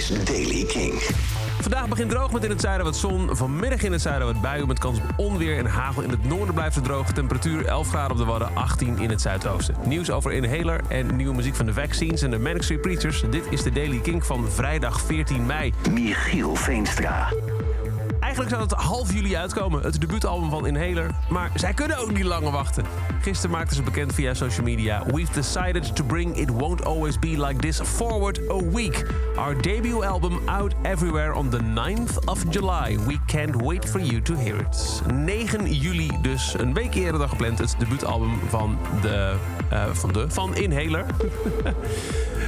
is Daily King. Vandaag begint droog met in het zuiden wat zon. Vanmiddag in het zuiden wat buien met kans op onweer en hagel. In het noorden blijft het droog. Temperatuur 11 graden op de Wadden, 18 in het zuidoosten. Nieuws over Inhaler en nieuwe muziek van de Vaccines en de Manic Street Preachers. Dit is de Daily King van vrijdag 14 mei. Michiel Veenstra. Eigenlijk zou het half juli uitkomen, het debuutalbum van Inhaler. Maar zij kunnen ook niet langer wachten. Gisteren maakten ze bekend via social media... We've decided to bring It Won't Always Be Like This forward a week. Our debut album out everywhere on the 9th of July. We can't wait for you to hear it. 9 juli dus, een week eerder dan gepland... het debuutalbum van de... eh, van de... van Inhaler.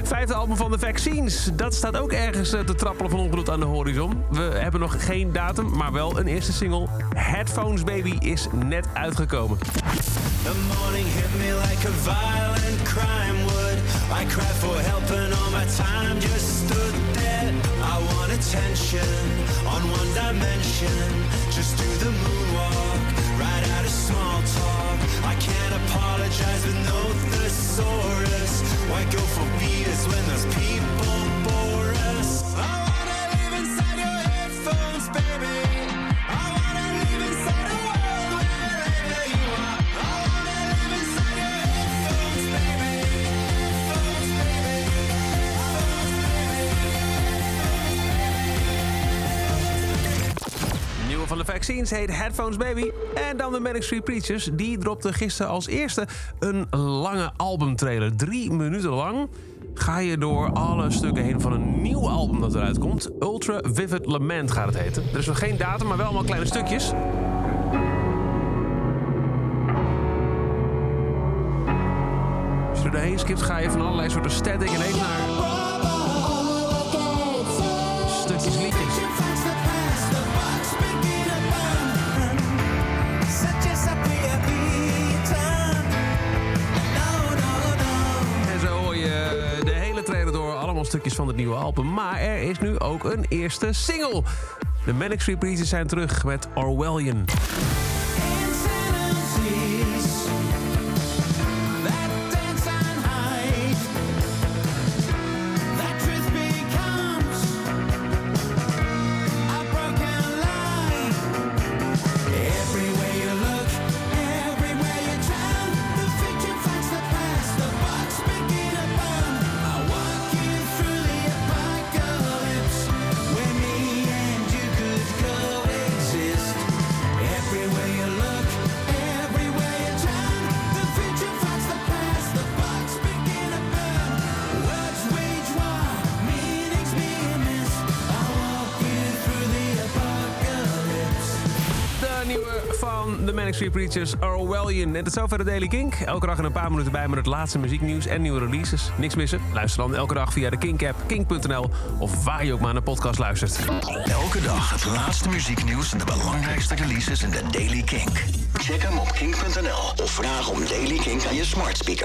Vijfde album van de Vaccines. Dat staat ook ergens eh, te trappelen van ongedoet aan de horizon. We hebben nog geen datum, maar wel een eerste single. Headphones Baby is net uitgekomen. The morning hit me like a violent crime would. I cried for help and all my time just stood there. I want attention on one dimension. Just do the moonwalk, right out of small talk. I can't apologize with no thesaurus. Why go for beers when those people van de Vaccines heet Headphones Baby. En dan de Manic Street Preachers. Die dropte gisteren als eerste een lange albumtrailer. Drie minuten lang ga je door alle stukken heen van een nieuw album dat eruit komt. Ultra Vivid Lament gaat het heten. Er is nog geen datum, maar wel allemaal kleine stukjes. Als je er doorheen skipt, ga je van allerlei soorten static ineens naar stukjes liedjes. Stukjes van het nieuwe album. Maar er is nu ook een eerste single. De Manic Street Preachers zijn terug met Orwellian. De Manic Street Preachers, Orwellian. En tot zover de Daily Kink. Elke dag er een paar minuten bij met het laatste muzieknieuws en nieuwe releases. Niks missen? Luister dan elke dag via de Kink-app, kink.nl... of waar je ook maar naar podcast luistert. Elke dag het laatste muzieknieuws en de belangrijkste releases in de Daily Kink. Check hem op kink.nl of vraag om Daily Kink aan je smart speaker.